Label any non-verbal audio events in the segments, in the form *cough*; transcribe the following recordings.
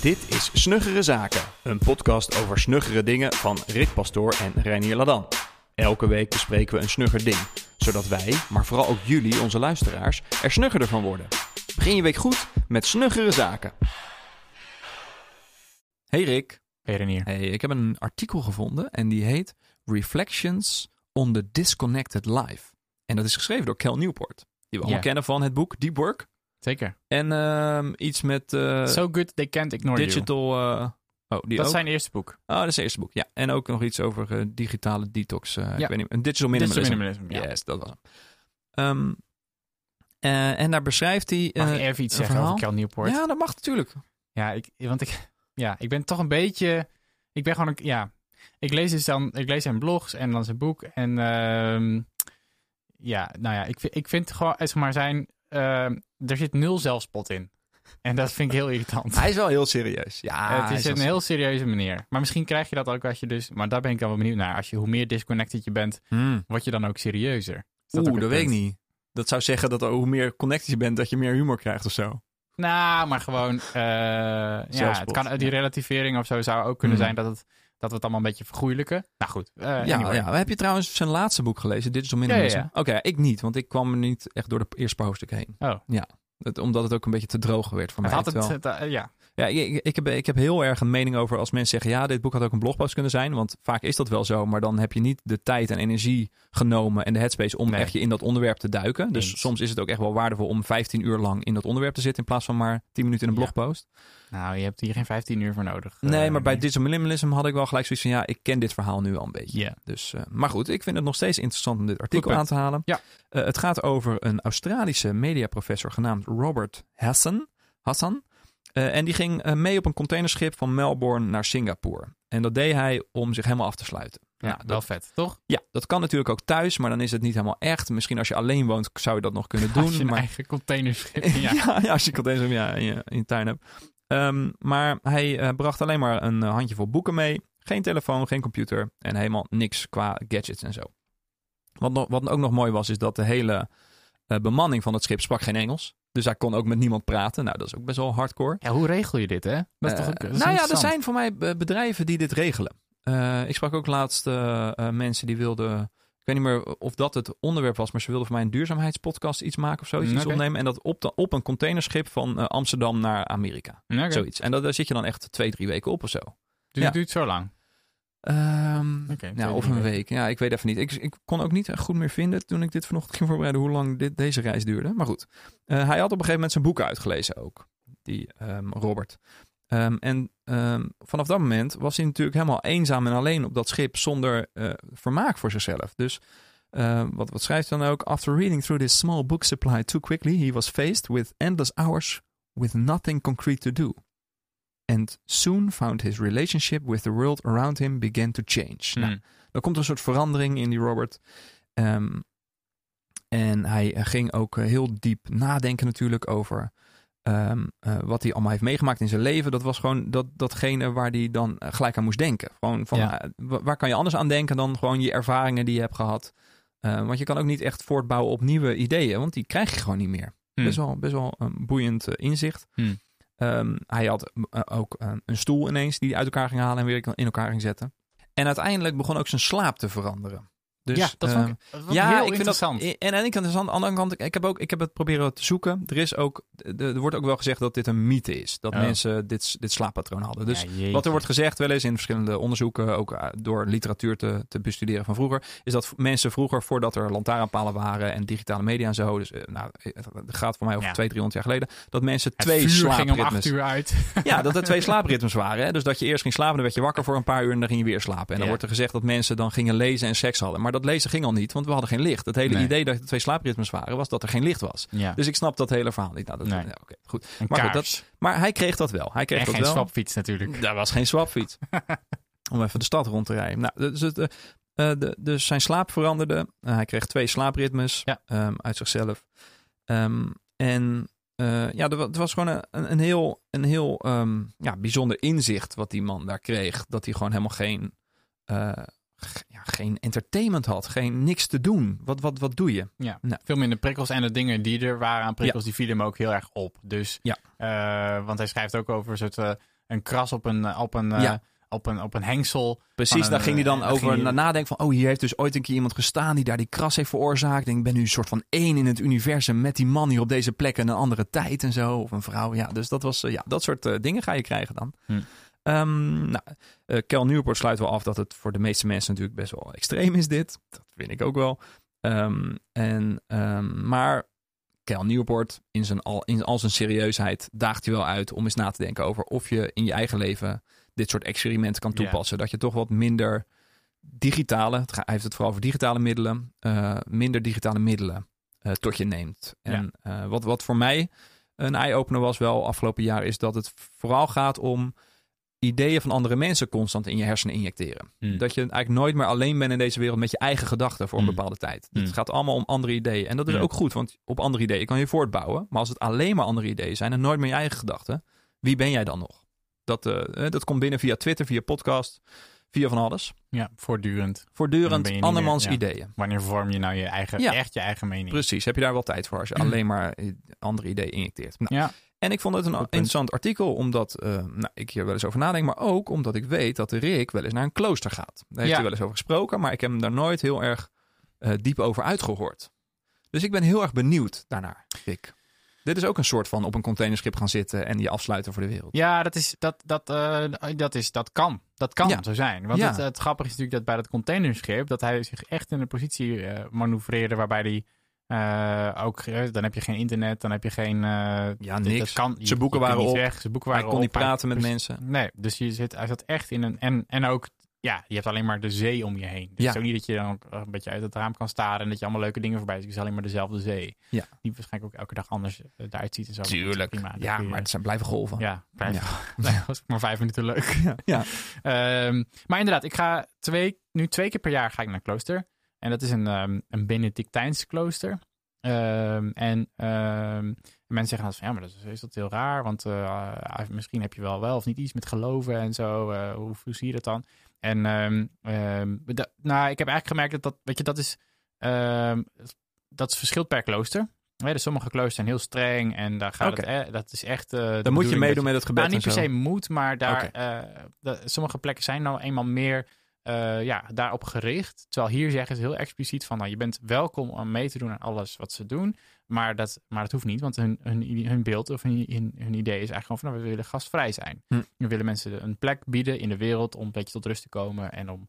Dit is Snuggere Zaken, een podcast over snuggere dingen van Rick Pastoor en Reinier Ladan. Elke week bespreken we een snugger ding, zodat wij, maar vooral ook jullie, onze luisteraars, er snuggerder van worden. Begin je week goed met Snuggere Zaken. Hey Rick. Hey Renier. Hey, ik heb een artikel gevonden en die heet Reflections on the Disconnected Life. En dat is geschreven door Cal Newport, die we allemaal kennen van het boek Deep Work. Zeker. En ehm, iets met eh, so good they can't ignore digital... eh, oh, die you. Dat ook? is zijn eerste boek. Oh, dat is het eerste boek. Ja, en ook nog iets over eh, digitale detox. eh, Ik Ja. weet niet, een digital Digital minimalism. minimalism, ja. Yes, dat was hem. Ehm, eh, en daar beschrijft hij... Mag ik even iets zeggen verhaal? over Cal Newport? Ja, dat mag natuurlijk. Ja, ik, want ik, ja, ik ben toch een beetje. Ik ben gewoon een. Ja, ik lees dus dan. Ik lees zijn blogs en dan zijn boek. En ehm, ja, nou ja, ik, vind- ik vind gewoon, zeg maar, zijn. Ehm, er zit nul zelfspot in. En dat vind ik heel irritant. Hij is wel heel serieus. Ja, het is een heel serieuze manier. Maar misschien krijg je dat ook als je dus. Maar daar ben ik dan wel benieuwd naar. Als je hoe meer disconnected je bent, Hmm. word je dan ook serieuzer. Ook Oeh, dat weet ik niet. Dat zou zeggen dat hoe meer connected je bent, dat je meer humor krijgt of zo. Nou, maar gewoon. eh, ja, het kan, die relativering of zo zou ook kunnen Mhm. zijn dat, het, dat we het allemaal een beetje vergoeilijken. Nou goed. eh, ja, anyway. ja, heb je trouwens zijn laatste boek gelezen, Digital Minimalism? Ja, Oké, ik niet, want ik kwam er niet echt door de eerste paar hoofdstukken heen. Oh. Het, omdat het ook een beetje te droog werd voor Het mij. had het, terwijl- het, eh, ja. Ja, ik, ik, heb, ik heb heel erg een mening over als mensen zeggen... ja, dit boek had ook een blogpost kunnen zijn. Want vaak is dat wel zo. Maar dan heb je niet de tijd en energie genomen... en de headspace om Nee. echt je in dat onderwerp te duiken. Dus Eens. soms is het ook echt wel waardevol om 15 uur lang in dat onderwerp te zitten... in plaats van maar 10 minuten in een Ja. blogpost. Nou, je hebt hier geen 15 uur voor nodig. Nee, Eh, maar bij Digital Minimalism had ik wel gelijk zoiets van... ja, ik ken dit verhaal nu al een beetje. Dus, eh, maar goed, ik vind het nog steeds interessant om dit artikel aan te halen. Ja. Eh, het gaat over een Australische mediaprofessor genaamd Robert Hassan. Hassan. Eh, en die ging eh, mee op een containerschip van Melbourne naar Singapore. En dat deed hij om zich helemaal af te sluiten. Ja, Nou, wel dat, vet, toch? ja, dat kan natuurlijk ook thuis, maar dan is het niet helemaal echt. Misschien als je alleen woont, zou je dat nog kunnen *laughs* doen. Als je een maar... eigen containerschip. *laughs* Ja. Ja. ja, als je containers ja, in, je, in je tuin hebt. Ehm, maar hij eh, bracht alleen maar een handjevol boeken mee. Geen telefoon, geen computer en helemaal niks qua gadgets en zo. Wat, nog, wat ook nog mooi was, is dat de hele bemanning van het schip sprak geen Engels. Dus hij kon ook met niemand praten. Nou, dat is ook best wel hardcore. ja, hoe regel je dit, hè? Dat is toch Eh, ook, dat is nou ja, er zijn voor mij be- bedrijven die dit regelen. Eh, ik sprak ook laatst eh, eh, mensen die wilden. Ik weet niet meer of dat het onderwerp was, maar ze wilden voor mij een duurzaamheidspodcast iets maken of zoiets. Mm, Iets oké. opnemen. En dat op, de, op een containerschip van eh, Amsterdam naar Amerika. Oké. Zoiets. En dat, daar zit je dan echt twee, drie weken op of zo. Dus Ja. het duurt zo lang. Ja, twee, of een week. Ja, ik weet even niet. Ik, ik kon ook niet goed meer vinden toen ik dit vanochtend ging voorbereiden hoe lang dit, deze reis duurde. Maar goed, Eh, hij had op een gegeven moment zijn boeken uitgelezen ook, die ehm, Robert. Ehm, en vanaf dat moment was hij natuurlijk helemaal eenzaam en alleen op dat schip zonder eh, vermaak voor zichzelf. Dus wat, wat schrijft hij dan ook? After reading through this small book supply too quickly, he was faced with endless hours with nothing concrete to do. And soon found his relationship with the world around him began to change. Nou, Mm. er komt een soort verandering in die Robert. Ehm, en hij eh, ging ook eh, heel diep nadenken natuurlijk over ehm, eh, wat hij allemaal heeft meegemaakt in zijn leven. Dat was gewoon dat, datgene waar hij dan gelijk aan moest denken. Gewoon van, Ja. waar kan je anders aan denken dan gewoon je ervaringen die je hebt gehad. Eh, want je kan ook niet echt voortbouwen op nieuwe ideeën, want die krijg je gewoon niet meer. Hmm. Best wel, best wel een boeiend inzicht. Hmm. Ehm, hij had eh, ook eh, een stoel ineens die hij uit elkaar ging halen en weer in elkaar ging zetten. En uiteindelijk begon ook zijn slaap te veranderen. Dus, ja, dat ehm, vond ik, dat vond ik ja, heel ik vind interessant. dat. En aan de ene kant is aan de andere kant. Ik heb ook, ik heb het proberen te zoeken. Er is ook, er wordt ook wel gezegd dat dit een mythe is. Dat Oh. mensen dit, dit slaappatroon hadden. Dus Ja, wat er wordt gezegd, wel eens in verschillende onderzoeken, ook eh, door literatuur te, te bestuderen van vroeger, is dat mensen vroeger, voordat er lantaarnpalen waren en digitale media en zo, dus eh, nou, het gaat voor mij over Ja. 200, 300 jaar geleden, dat mensen Het twee slaapritmes. uur uit. *laughs* Ja, dat er twee *laughs* slaapritmes waren. Hè? Dus dat je eerst ging slapen, dan werd je wakker voor een paar uur en dan ging je weer slapen. En dan wordt er gezegd dat mensen dan gingen lezen en seks hadden. Maar dat lezen ging al niet, want we hadden geen licht. Het hele Nee. idee dat er twee slaapritmes waren, was dat er geen licht was. Ja, Dus ik snap dat hele verhaal niet. Nou, dat, Nee. ja, oké, goed. een maar goed, kaars. Maar hij kreeg dat wel. Hij kreeg en dat geen wel. swapfiets natuurlijk. Daar was geen swapfiets. *laughs* Om even de stad rond te rijden. Nou, dus, het, eh, eh, de, dus zijn slaap veranderde. Eh, hij kreeg twee slaapritmes Ja. ehm, uit zichzelf. Ehm, en eh, ja, het was gewoon een, een heel, een heel ehm, ja, bijzonder inzicht wat die man daar kreeg. Dat hij gewoon helemaal geen, ja, geen entertainment had. Geen niks te doen. Wat, wat, wat doe je? Ja, Nou. veel minder prikkels. En de dingen die er waren aan prikkels, die vielen hem ook heel erg op. Dus, Ja. eh, want hij schrijft ook over een soort... eh, een kras op een, op een, eh, op een, op een hengsel. Precies, daar ging hij dan over hij- na nadenken van... oh, hier heeft dus ooit een keer iemand gestaan die daar die kras heeft veroorzaakt. En ik ben nu een soort van één in het universum met die man hier op deze plek en een andere tijd en zo. Of een vrouw, ja. Dus dat was, ja, dat soort dingen ga je krijgen dan. Hm. Ehm, nou, eh Cal Newport sluit wel af dat het voor de meeste mensen natuurlijk best wel extreem is dit. Dat vind ik ook wel. Ehm, en, ehm, maar Cal Newport in, zijn al, in al zijn serieusheid daagt je wel uit om eens na te denken over of je in je eigen leven dit soort experimenten kan toepassen. Dat je toch wat minder digitale, het ga- hij heeft het vooral over digitale middelen, eh, minder digitale middelen eh, tot je neemt. En eh, wat, wat voor mij een eye-opener was wel afgelopen jaar, is dat het vooral gaat om ideeën van andere mensen constant in je hersenen injecteren. Hmm. Dat je eigenlijk nooit meer alleen bent in deze wereld met je eigen gedachten voor een Hmm. bepaalde tijd. Hmm. Het gaat allemaal om andere ideeën. En dat is Hmm. ook goed, want op andere ideeën kan je voortbouwen. Maar als het alleen maar andere ideeën zijn en nooit meer je eigen gedachten, wie ben jij dan nog? Dat, eh, dat komt binnen via Twitter, via podcast, via van alles. Ja, voortdurend. Voortdurend andermans meer- ja. ideeën. Wanneer vorm je nou je eigen, Ja. echt je eigen mening? Precies, heb je daar wel tijd voor als je *clears throat* alleen maar eh, andere ideeën injecteert. Nou, Ja, En ik vond het een interessant artikel, omdat eh, nou, ik hier wel eens over nadenk, maar ook omdat ik weet dat Rick wel eens naar een klooster gaat. Daar heeft Ja. hij wel eens over gesproken, maar ik heb hem daar nooit heel erg eh, diep over uitgehoord. Dus ik ben heel erg benieuwd daarnaar, Rick. Dit is ook een soort van op een containerschip gaan zitten en je afsluiten voor de wereld. ja dat, is, dat, dat, eh, dat, is, dat kan. Dat kan Ja. zo zijn. Want Ja. het, het grappige is natuurlijk dat bij dat containerschip... dat hij zich echt in een positie manoeuvreerde... waarbij hij eh, ook... eh, dan heb je geen internet, dan heb je geen... eh, Ja, niks. Dat kan, je- Zijn boeken waren op. Weg, zijn boeken Hij waren kon niet praten met mensen. Nee, dus je zit, hij zat echt in een... En, en ook, ja, je hebt alleen maar de zee om je heen. Dus Ja. het is ook niet dat je dan een beetje uit het raam kan staren... en dat je allemaal leuke dingen voorbij ziet. Het is alleen maar dezelfde zee. Ja. Die waarschijnlijk ook elke dag anders eruit ziet en zo. Tuurlijk. Prima, ja, maar het zijn blijven golven. Ja. Ja. *laughs* Nee, was maar vijf minuten leuk. Ja. *laughs* Ehm, maar inderdaad, ik ga twee, nu twee keer per jaar ga ik naar klooster. En dat is een, ehm, een Benedictijns klooster. Ehm, en ehm, mensen zeggen dan van, ja, maar dat is, is dat heel raar. Want eh, ah, misschien heb je wel wel of niet iets met geloven en zo. Eh, hoe, hoe zie je dat dan? En nou, ik heb eigenlijk gemerkt dat dat, weet je, dat is, dat verschilt per klooster. Ja, dus sommige kloosters zijn heel streng en daar gaat het, eh, dat is echt... de Dan moet je meedoen met het gebed nou, niet en per se moet, maar daar, de- sommige plekken zijn nou eenmaal meer eh, ja, daarop gericht. Terwijl hier zeggen ze heel expliciet van, nou, je bent welkom om mee te doen aan alles wat ze doen. Maar dat, maar dat hoeft niet, want hun, hun, hun beeld of hun, hun, hun idee is eigenlijk gewoon van, nou, we willen gastvrij zijn. Hm. We willen mensen een plek bieden in de wereld om een beetje tot rust te komen en om,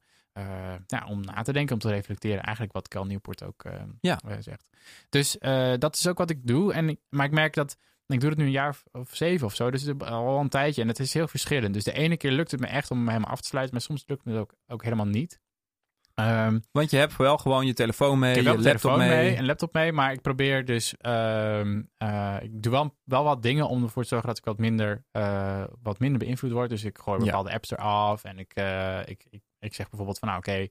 ja, om na te denken, om te reflecteren. Eigenlijk wat Cal Newport ook eh, Ja. zegt. Dus dat is ook wat ik doe. En maar ik merk dat ik doe het nu een jaar of- zeven of zo. Dus het is al een tijdje. En het is heel verschillend. Dus de ene keer lukt het me echt om helemaal af te sluiten. Maar soms lukt het me ook, ook helemaal niet. Ehm, Want je hebt wel gewoon je telefoon mee, ik heb je laptop mee. mee, een laptop mee. Maar ik probeer dus... ehm, eh, ik doe wel, wel wat dingen om ervoor te zorgen dat ik wat minder, eh, wat minder beïnvloed word. Dus ik gooi Ja. bepaalde apps eraf. En ik, eh, ik, ik, ik zeg bijvoorbeeld van... Nou oké,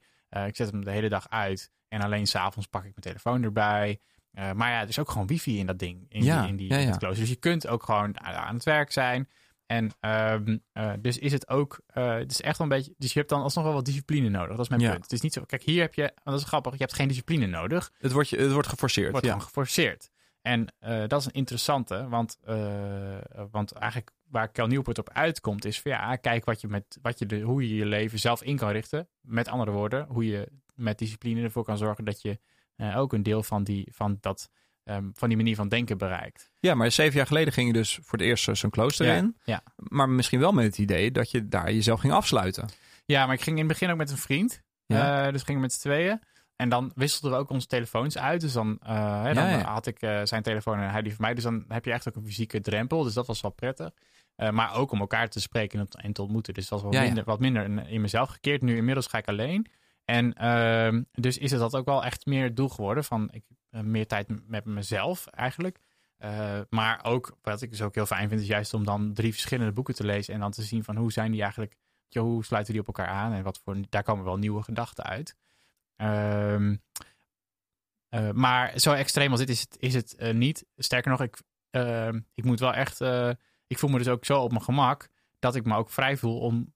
ik zet hem de hele dag uit. En alleen s'avonds pak ik mijn telefoon erbij. Eh, maar ja, er is ook gewoon wifi in dat ding. In Ja, die, in die ja, in ja. het klooster. Dus je kunt ook gewoon aan het werk zijn. En ehm, eh, dus is het ook, eh, het is echt wel een beetje, dus je hebt dan alsnog wel wat discipline nodig. Dat is mijn punt. Het is niet zo, kijk, hier heb je, want dat is grappig, je hebt geen discipline nodig. Het wordt, je, het wordt geforceerd. wordt ja. gewoon geforceerd. En dat is een interessante, want, want eigenlijk waar Cal Newport op uitkomt is van ja, kijk wat je met, wat je de, hoe je je leven zelf in kan richten. Met andere woorden, hoe je met discipline ervoor kan zorgen dat je eh, ook een deel van die, van dat, ehm, van die manier van denken bereikt. Ja, maar zeven jaar geleden ging je dus voor het eerst eh, zo'n klooster Ja, in. ja. Maar misschien wel met het idee dat je daar jezelf ging afsluiten. Ja, maar ik ging in het begin ook met een vriend. Ja. Eh, dus gingen we met z'n tweeën. En dan wisselden we ook onze telefoons uit. Dus dan, hè, dan Ja, ja. had ik zijn telefoon en hij die van mij. Dus dan heb je echt ook een fysieke drempel. Dus dat was wel prettig. Maar ook om elkaar te spreken en, te ontmoeten. Dus dat was ja. minder, wat minder in, in mezelf gekeerd. Nu inmiddels ga ik alleen. En ehm, dus is het dat ook wel echt meer doel geworden. Van ik, eh, meer tijd met mezelf eigenlijk. Eh, maar ook, wat ik dus ook heel fijn vind, is juist om dan drie verschillende boeken te lezen. En dan te zien van hoe zijn die eigenlijk hoe sluiten die op elkaar aan en wat voor, daar komen wel nieuwe gedachten uit. Ehm, eh, maar zo extreem als dit is het, is het niet. Sterker nog, ik, ehm, ik moet wel echt, ik voel me dus ook zo op mijn gemak dat ik me ook vrij voel om,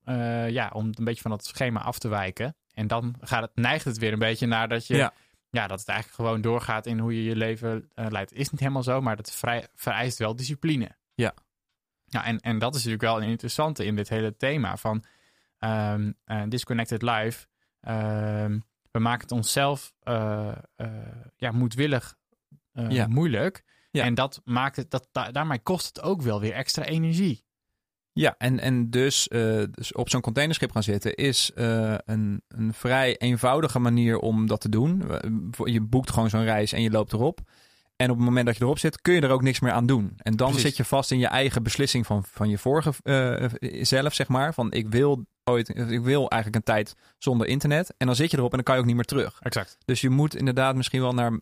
ja, om een beetje van dat schema af te wijken. En dan gaat het, neigt het weer een beetje naar dat je, Ja. ja. dat het eigenlijk gewoon doorgaat in hoe je je leven eh, leidt. Is niet helemaal zo, maar dat vrij, vereist wel discipline. Ja, en, en dat is natuurlijk wel een interessante in dit hele thema van ehm, eh, Disconnected Life. Ehm, we maken het onszelf eh, ja, moedwillig Ja. moeilijk. Ja. En dat maakt het, dat, da- daarmee kost het ook wel weer extra energie. Ja, en, en dus, eh, dus op zo'n containerschip gaan zitten is eh, een, een vrij eenvoudige manier om dat te doen. Je boekt gewoon zo'n reis en je loopt erop. En op het moment dat je erop zit, kun je er ook niks meer aan doen. En dan Precies. zit je vast in je eigen beslissing van, van je vorige eh, zelf, zeg maar. Van ik wil ooit, ik wil eigenlijk een tijd zonder internet. En dan zit je erop en dan kan je ook niet meer terug. Exact. Dus je moet inderdaad misschien wel naar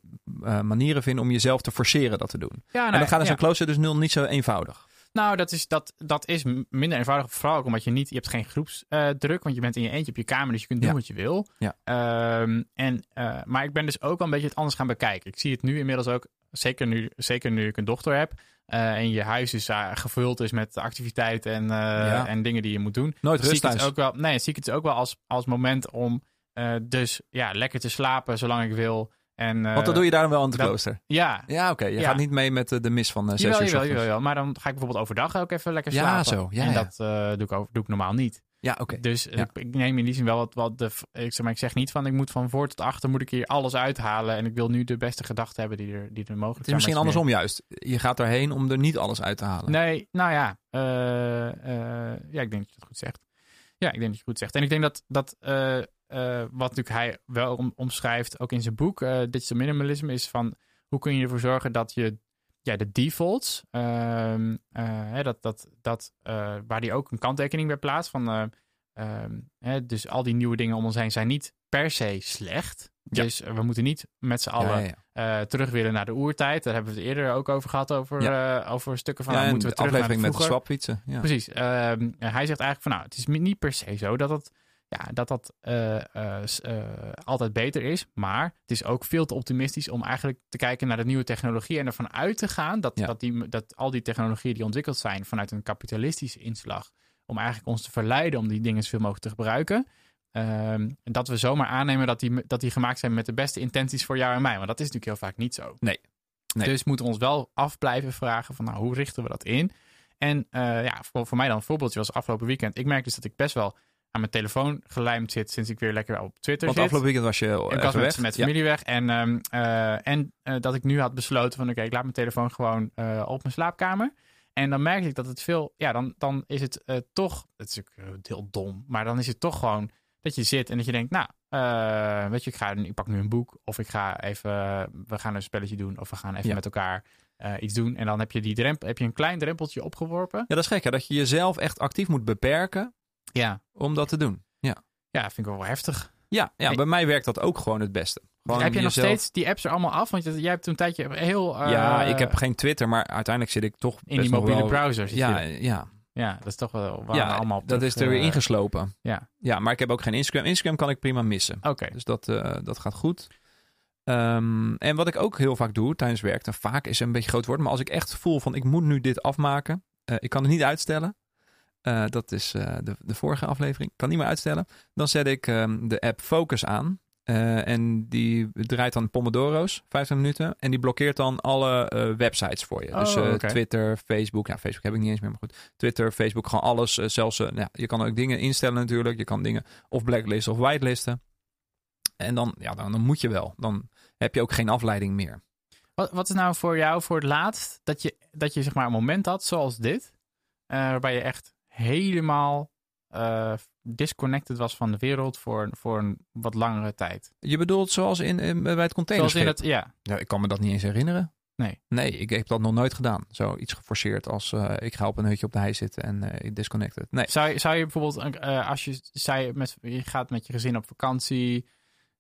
manieren vinden om jezelf te forceren dat te doen. Ja, en dan gaat in zo'n klooster dus nul niet zo eenvoudig. Nou, dat is, dat, dat is minder eenvoudig. Vooral ook omdat je niet, je hebt geen groepsdruk, want je bent in je eentje op je kamer, dus je kunt doen Ja. wat je wil. Ja. Ehm, en, eh, maar ik ben dus ook wel een beetje het anders gaan bekijken. Ik zie het nu inmiddels ook, zeker nu, zeker nu ik een dochter heb. eh, en je huis dus eh, gevuld is met activiteiten en, Ja. en dingen die je moet doen. Nooit zie rust ik het thuis. ook wel, nee, zie ik het ook wel als, als moment om dus ja, lekker te slapen zolang ik wil. En, eh, Want dat doe je daar dan wel in het dat- klooster. Ja, Ja, oké. Je Ja. gaat niet mee met de, de mis van uh, zes Jawel, uur. jawel. Maar dan ga ik bijvoorbeeld overdag ook even lekker Ja, slapen. zo. Ja, en ja. dat eh, doe, ik over, doe ik normaal niet. Ja, oké. Dus Ja. ik, ik neem in die zin wel wat, wat de... Ik zeg, maar, ik zeg niet van ik moet van voor tot achter moet ik hier alles uithalen. En ik wil nu de beste gedachten hebben die er, die er mogelijk Het is zijn. misschien andersom juist. Je gaat erheen om er niet alles uit te halen. Nee, nou ja. eh, eh, ja, ik denk dat je het goed zegt. Ja, ik denk dat je het goed zegt. En ik denk dat, dat eh, eh, wat natuurlijk hij wel om, omschrijft, ook in zijn boek, eh, Digital Minimalism, is van hoe kun je ervoor zorgen dat je ja, de defaults, ehm, eh, dat, dat, dat, eh, waar die ook een kanttekening bij plaatst, van, eh, ehm, hè, dus al die nieuwe dingen om ons heen zijn niet per se slecht. Ja. Dus eh, we moeten niet met z'n allen ja, ja. eh, terug willen naar de oertijd. Daar hebben we het eerder ook over gehad, over, eh, over stukken van Ja, nou, en moeten we de terug naar aflevering met de swapfietsen. Ja. Precies. Ehm, hij zegt eigenlijk van nou, het is niet per se zo dat het, ja, dat, dat eh, eh, eh, altijd beter is. Maar het is ook veel te optimistisch om eigenlijk te kijken naar de nieuwe technologie en ervan uit te gaan dat, Ja. dat, die, dat al die technologieën die ontwikkeld zijn vanuit een kapitalistische inslag, om eigenlijk ons te verleiden om die dingen zoveel mogelijk te gebruiken. En dat we zomaar aannemen dat die, dat die gemaakt zijn met de beste intenties voor jou en mij. Want dat is natuurlijk heel vaak niet zo. Nee. Nee. Dus moeten we ons wel af blijven vragen van nou, hoe richten we dat in? En ja, voor, voor mij dan een voorbeeldje was afgelopen weekend. Ik merk dus dat ik best wel aan mijn telefoon gelijmd zit sinds ik weer lekker op Twitter Want zit. afgelopen weekend was je Ik even was met, weg. met Ja. familie weg. En, ehm, eh, en eh, dat ik nu had besloten van oké, ik laat mijn telefoon gewoon eh, op mijn slaapkamer. En dan merk ik dat het veel, ja, dan, dan is het eh, toch, het is ook eh, heel dom, maar dan is het toch gewoon dat je zit en dat je denkt, nou, eh, weet je, ik, ga, ik pak nu een boek of ik ga even, we gaan een spelletje doen of we gaan even Ja. met elkaar eh, iets doen. En dan heb je, die drempel, heb je een klein drempeltje opgeworpen. Ja, dat is gek. Hè? Dat je jezelf echt actief moet beperken Ja, om dat te doen. Ja, ja vind ik wel heftig. ja, ja Hey. bij mij werkt dat ook gewoon het beste. Gewoon heb je nog steeds die apps er allemaal af? Want jij hebt toen een tijdje heel... eh, Ja, ik heb geen Twitter, maar uiteindelijk zit ik toch in die mobiele wel- browser. zit Ja, ja, ja, dat is toch wel waar we ja allemaal op dat is er weer eh, ingeslopen. Ja, Ja, maar ik heb ook geen Instagram. Instagram kan ik prima missen. oké. Dus dat, eh, dat gaat goed. Ehm, en wat ik ook heel vaak doe tijdens werk, en vaak is een beetje groot woord, maar als ik echt voel van ik moet nu dit afmaken, eh, ik kan het niet uitstellen. Eh, dat is eh, de, de vorige aflevering. Kan niet meer uitstellen. Dan zet ik ehm, de app Focus aan. Eh, en die draait dan Pomodoro's, 15 minuten. En die blokkeert dan alle websites voor je. Oh, dus. Twitter, Facebook. Ja, Facebook heb ik niet eens meer, maar goed. Twitter, Facebook, gewoon alles. zelfs, ja, je kan ook dingen instellen natuurlijk. Je kan dingen of blacklisten of whitelisten. En dan, ja, dan, dan moet je wel. Dan heb je ook geen afleiding meer. Wat, wat is nou voor jou voor het laatst dat je, dat je zeg maar een moment had zoals dit, waarbij je echt helemaal eh, disconnected was van de wereld voor, voor een wat langere tijd? Je bedoelt zoals in, in- bij het Zoals containerschip? in het, ja. Ja, ik kan me dat niet eens herinneren. Nee. Nee, ik heb dat nog nooit gedaan. Zoiets geforceerd als eh, ik ga op een hutje op de hei zitten en eh, ik disconnect het. Nee. Zou, je- zou je bijvoorbeeld, eh, als je, zei met, je gaat met je gezin op vakantie,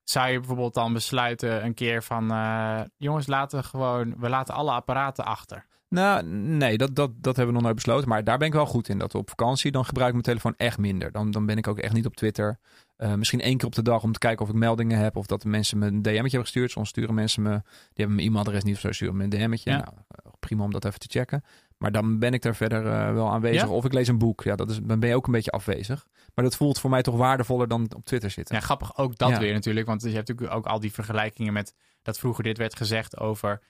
zou je bijvoorbeeld dan besluiten een keer van, eh, jongens, laten we gewoon, we laten alle apparaten achter. Nou, nee, dat, dat, dat hebben we nog nooit besloten. Maar daar ben ik wel goed in. Dat op vakantie, dan gebruik ik mijn telefoon echt minder. Dan, dan ben ik ook echt niet op Twitter. Eh, misschien één keer op de dag om te kijken of ik meldingen heb. Of dat de mensen me een DM'tje hebben gestuurd. Soms sturen mensen me, die hebben mijn e-mailadres niet of zo, sturen me een DM'tje. Ja. Nou, eh, prima om dat even te checken. Maar dan ben ik daar verder eh, wel aanwezig. Ja? Of ik lees een boek. Ja, dat is, dan ben je ook een beetje afwezig. Maar dat voelt voor mij toch waardevoller dan op Twitter zitten. Ja, grappig ook dat Ja. weer natuurlijk, want je hebt natuurlijk ook al die vergelijkingen met dat vroeger dit werd gezegd over,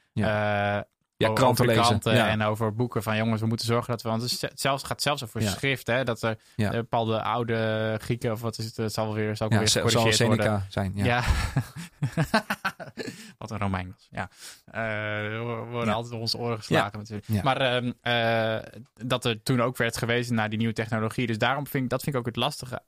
Ja, kranten lezen. kranten Ja. en over boeken van jongens, we moeten zorgen dat we. Want het zelfs, gaat zelfs over Ja. schrift, hè? Dat er Ja. eh, bepaalde oude Grieken, of wat is het, het zal weer, zal weer ze- zal worden. Seneca zijn. Ja. *laughs* Wat een Romein was. Ja. Eh, we worden altijd op onze oren geslagen natuurlijk. Maar ehm, eh, dat er toen ook werd gewezen naar die nieuwe technologie. Dus daarom vind ik, dat vind ik ook het lastige.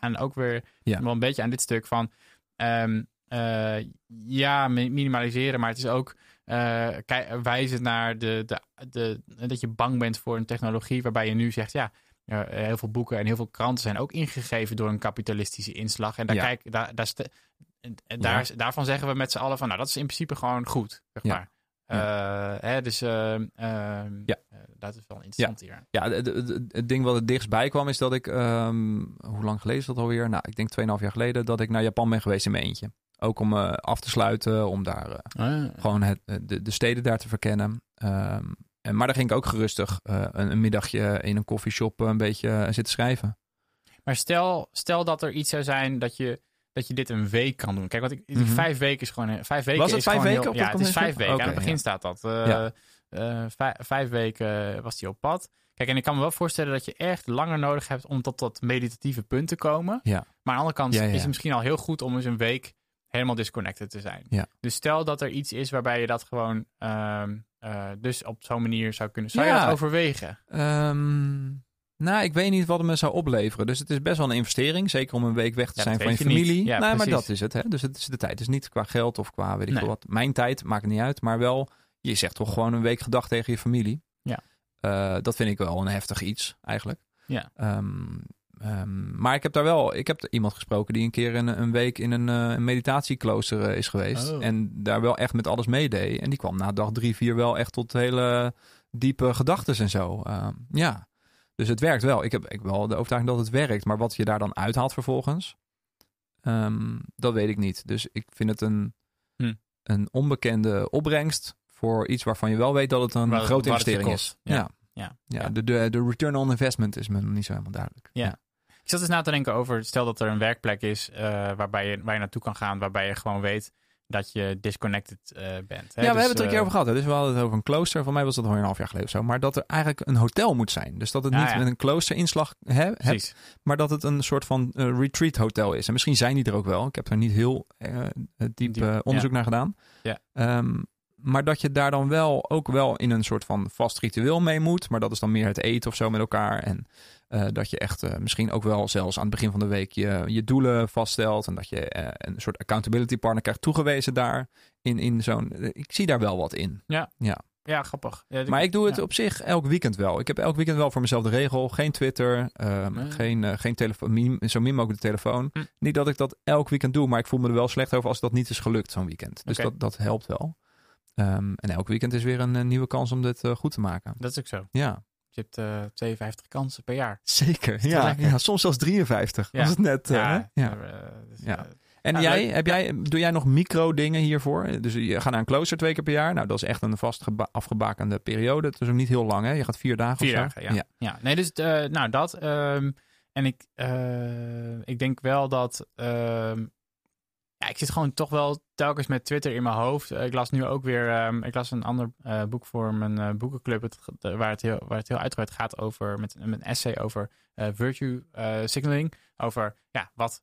en ook weer Ja. wel een beetje aan dit stuk van... ehm, eh, ja, mi- minimaliseren, maar het is ook... eh, kei- wijzen naar de, de, de, dat je bang bent voor een technologie waarbij je nu zegt... ja, eh, heel veel boeken en heel veel kranten zijn ook ingegeven door een kapitalistische inslag. En daar, Ja. kijk, daar, daar, daar, daarvan zeggen we met z'n allen van, nou, dat is in principe gewoon goed, zeg Ja. maar. Eh, hè, dus ehm, ehm, Ja. eh, dat is wel interessant hier. Ja, het ding wat het dichtst bij kwam is dat ik, ehm, hoe lang geleden is dat alweer? Nou, ik denk 2,5 jaar geleden dat ik naar Japan ben geweest in mijn eentje. Ook om eh, af te sluiten, om daar eh, gewoon het, eh, de, de steden daar te verkennen. Ehm, en, maar daar ging ik ook gerustig een, een middagje in een koffieshop een beetje zitten schrijven. Maar stel, stel dat er iets zou zijn dat je, dat je dit een week kan doen. Kijk, want ik, Mhm. vijf weken is gewoon... Vijf weken Was het is vijf weken heel- Ja, het is vijf weken. Aan het begin ja. staat dat. Ja. vijf, vijf weken was hij op pad. Kijk, en ik kan me wel voorstellen dat je echt langer nodig hebt om tot dat meditatieve punt te komen. Ja. Maar aan de andere kant is het misschien al heel goed om eens een week helemaal disconnected te zijn. Ja. Dus stel dat er iets is waarbij je dat gewoon ehm, eh, dus op zo'n manier zou kunnen. Zou je Ja. dat overwegen? Ehm, nou, ik weet niet wat het me zou opleveren. Dus het is best wel een investering. Zeker om een week weg te Ja, zijn van je je familie. Ja, nee, maar dat is het. Hè? Dus het is de tijd. Dus niet qua geld of qua weet ik Nee. wat. Mijn tijd maakt niet uit. Maar wel, je zegt toch gewoon een week gedag tegen je familie. Ja. Eh, dat vind ik wel een heftig iets, eigenlijk. Ja. Ehm, ehm, maar ik heb daar wel, ik heb iemand gesproken die een keer een, een week in een, eh, een meditatieklooster eh, is geweest. Oh. En daar wel echt met alles meedeed. En die kwam na dag drie, vier wel echt tot hele diepe gedachten en zo. Ehm, ja, dus het werkt wel. Ik heb ik wel de overtuiging dat het werkt. Maar wat je daar dan uithaalt vervolgens, ehm, dat weet ik niet. Dus ik vind het een, Hm. een onbekende opbrengst voor iets waarvan je wel weet dat het een Waar- grote investering is. Ja. Ja. Ja. Ja, Ja. De, de, de return on investment is me nog niet zo helemaal duidelijk. Ja. Ik zat eens na te denken over, stel dat er een werkplek is eh, waarbij je, waar je naartoe kan gaan, waarbij je gewoon weet dat je disconnected eh, bent. Hè? Ja, we Dus, hebben het er een keer eh, over gehad. Hè. Dus we hadden het over een klooster. Voor mij was dat al een half jaar geleden of zo. Maar dat er eigenlijk een hotel moet zijn. Dus dat het Ah, niet ja. met een kloosterinslag he, hebt, maar dat het een soort van eh, retreat hotel is. En misschien zijn die er ook wel. Ik heb er niet heel diep Diep, onderzoek naar gedaan. Ja. Ehm, maar dat je daar dan wel ook wel in een soort van vast ritueel mee moet. Maar dat is dan meer het eten of zo met elkaar. En eh, dat je echt eh, misschien ook wel zelfs aan het begin van de week je, je doelen vaststelt. En dat je eh, een soort accountability partner krijgt toegewezen daar. In, in zo'n, ik zie daar wel wat in. Ja, grappig. Ja, Maar ik doe het ja. op zich elk weekend wel. Ik heb elk weekend wel voor mezelf de regel. Geen Twitter, ehm, Nee. geen, geen telefoon, zo min mogelijk de telefoon. Hm. Niet dat ik dat elk weekend doe, maar ik voel me er wel slecht over als dat niet is gelukt zo'n weekend. Dus dat, dat helpt wel. Ehm, en elk weekend is weer een, eh, nieuwe kans om dit goed te maken. Dat is ook zo. Ja, Je hebt eh 52 kansen per jaar. zeker. Ja, soms zelfs 53. Ja. Als het net. ja. dus, Ja. En jij, leuk. heb jij, doe jij nog micro dingen hiervoor? Dus je gaat naar een klooster twee keer per jaar. Nou, dat is echt een vast geba- afgebakende periode. Het is ook niet heel lang, hè? Je gaat vier dagen Vier of zo. dagen, ja. ja. Nee, dus eh, nou dat. ehm, en ik, eh, ik denk wel dat. Ja, ik zit gewoon toch wel telkens met Twitter in mijn hoofd. Eh, ik las nu ook weer. ehm, ik las een ander eh, boek voor mijn eh, boekenclub. Het, waar, het heel, waar het heel uitgebreid gaat over. Met, met een essay over virtue signaling. Over ja, wat.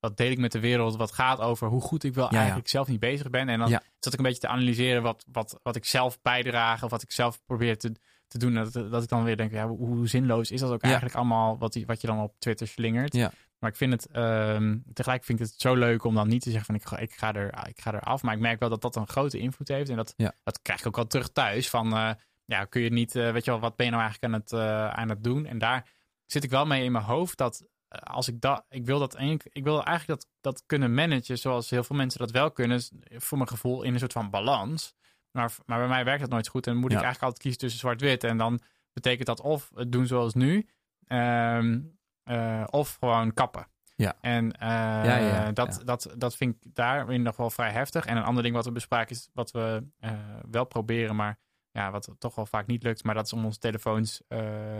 wat deel ik met de wereld? Wat gaat over hoe goed ik wel ja. eigenlijk zelf niet bezig ben. En dan Ja. zat ik een beetje te analyseren wat, wat, wat ik zelf bijdraag. Of wat ik zelf probeer te, te doen. Dat, dat ik dan weer denk, ja, hoe, hoe zinloos is dat ook eigenlijk allemaal wat, die, wat je dan op Twitter slingert. Maar ik vind het, ehm, tegelijk vind ik het zo leuk om dan niet te zeggen van ik ga, ik ga, er, ik ga er af. Maar ik merk wel dat dat een grote invloed heeft. En dat, Ja. dat krijg ik ook al terug thuis. Van eh, ja, kun je niet, eh, weet je wel, wat ben je nou eigenlijk aan het, eh, aan het doen? En daar zit ik wel mee in mijn hoofd dat als ik dat, ik wil dat eigenlijk, ik wil eigenlijk dat, dat kunnen managen zoals heel veel mensen dat wel kunnen. Voor mijn gevoel in een soort van balans. Maar, maar bij mij werkt dat nooit goed. En moet Ja. ik eigenlijk altijd kiezen tussen zwart-wit. En dan betekent dat of het doen zoals nu, ehm, eh, of gewoon kappen. Ja. En eh, Ja, ja, dat, ja. Dat, dat vind ik daarin nog wel vrij heftig. En een ander ding wat we bespraken is wat we eh, wel proberen, maar ja, wat toch wel vaak niet lukt. Maar dat is om onze telefoons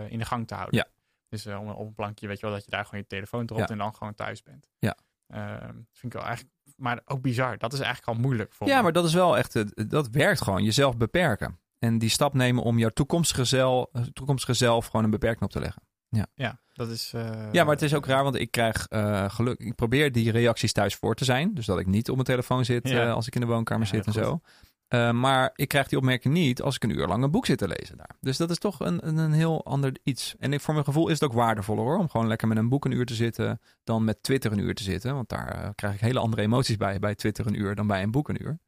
in de gang te houden. Ja. Dus om op een plankje, weet je wel, dat je daar gewoon je telefoon dropt en dan gewoon thuis bent. Ja. Ehm, vind ik wel eigenlijk maar ook bizar. Dat is eigenlijk al moeilijk voor Ja, me. maar dat is wel echt, dat werkt gewoon. Jezelf beperken. En die stap nemen om jouw toekomstige, zel, toekomstige zelf gewoon een beperking op te leggen. Ja, dat is... eh, Ja, maar het is ook raar, want ik krijg eh, geluk. Ik probeer die reacties thuis voor te zijn. Dus dat ik niet op mijn telefoon zit Ja. eh, als ik in de woonkamer Ja, zit en zo. Maar ik krijg die opmerking niet als ik een uur lang een boek zit te lezen daar. Dus dat is toch een, een, een heel ander iets. En ik, voor mijn gevoel is het ook waardevoller hoor. Om gewoon lekker met een boek een uur te zitten. Dan met Twitter een uur te zitten. Want daar krijg ik hele andere emoties bij. Bij Twitter een uur dan bij een boek een uur.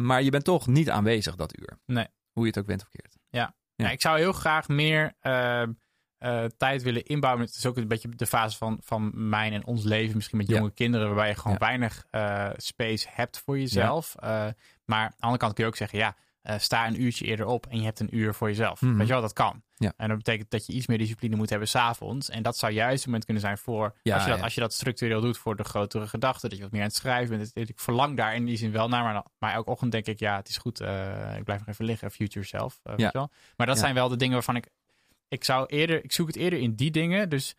Maar je bent toch niet aanwezig dat uur. Nee. Hoe je het ook bent of keert. Ja. Ja, ik zou heel graag meer eh, tijd willen inbouwen. Het is ook een beetje de fase van, van mijn en ons leven. Misschien met Ja. jonge kinderen, waarbij je gewoon Ja. weinig eh, space hebt voor jezelf. Eh, maar aan de andere kant kun je ook zeggen, ja, sta een uurtje eerder op en je hebt een uur voor jezelf. Mhm. Weet je wel, dat kan. En dat betekent dat je iets meer discipline moet hebben s'avonds. En dat zou juist het moment kunnen zijn voor, als, je dat, als je dat structureel doet voor de grotere gedachten, dat je wat meer aan het schrijven bent. Ik verlang daar in die zin wel naar, maar, maar elke ochtend denk ik, ja, het is goed, ik blijf nog even liggen, future self. weet je wel? Maar dat zijn wel de dingen waarvan ik, ik zou eerder, ik zoek het eerder in die dingen. Dus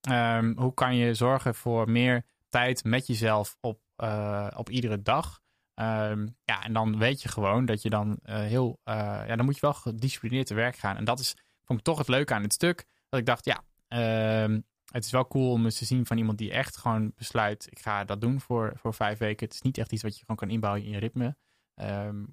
ehm, hoe kan je zorgen voor meer tijd met jezelf op, eh, op iedere dag? Ehm, ja, en dan weet je gewoon dat je dan eh, heel, eh, ja, dan moet je wel gedisciplineerd te werk gaan. En dat is, vond ik toch het leuke aan het stuk. Dat ik dacht, ja, ehm, het is wel cool om eens te zien van iemand die echt gewoon besluit, ik ga dat doen voor, voor vijf weken. Het is niet echt iets wat je gewoon kan inbouwen in je ritme.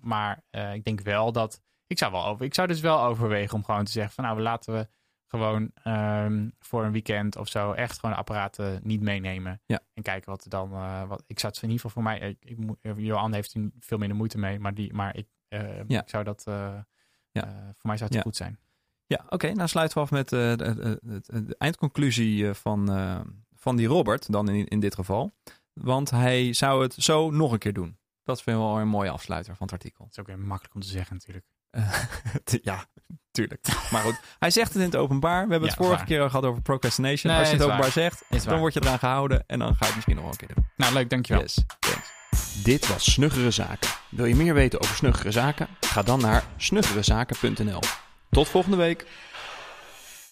Maar ik denk wel dat, ik zou, wel over, ik zou dus wel overwegen om gewoon te zeggen van, nou, we laten we gewoon ehm, voor een weekend of zo echt gewoon apparaten niet meenemen. Ja. En kijken wat er dan, eh, wat, ik zou het in ieder geval voor mij, ik, eh, Johan heeft er veel minder moeite mee, maar, die, maar ik, eh, Ja. ik zou dat, eh, Ja. voor mij zou het Ja. goed zijn. Ja, oké. nou sluiten we af met de, de- de- de eindconclusie van, eh, van die Robert, dan in, in dit geval. Want hij zou het zo nog een keer doen. Dat vind ik wel een mooie afsluiter van het artikel. Dat is ook weer makkelijk om te zeggen natuurlijk. *laughs* Ja, tuurlijk. Maar goed, hij zegt het in het openbaar. We hebben het vorige waar. keer al gehad over procrastination. Nee, Als je het openbaar waar. zegt, Is dan waar. word je eraan gehouden en dan ga je het misschien nog wel een keer doen. Nou, leuk, dankjewel. Yes, thanks. Dit was Snuggere Zaken. Wil je meer weten over Snuggere Zaken? Ga dan naar snuggerezaken.nl. Tot volgende week.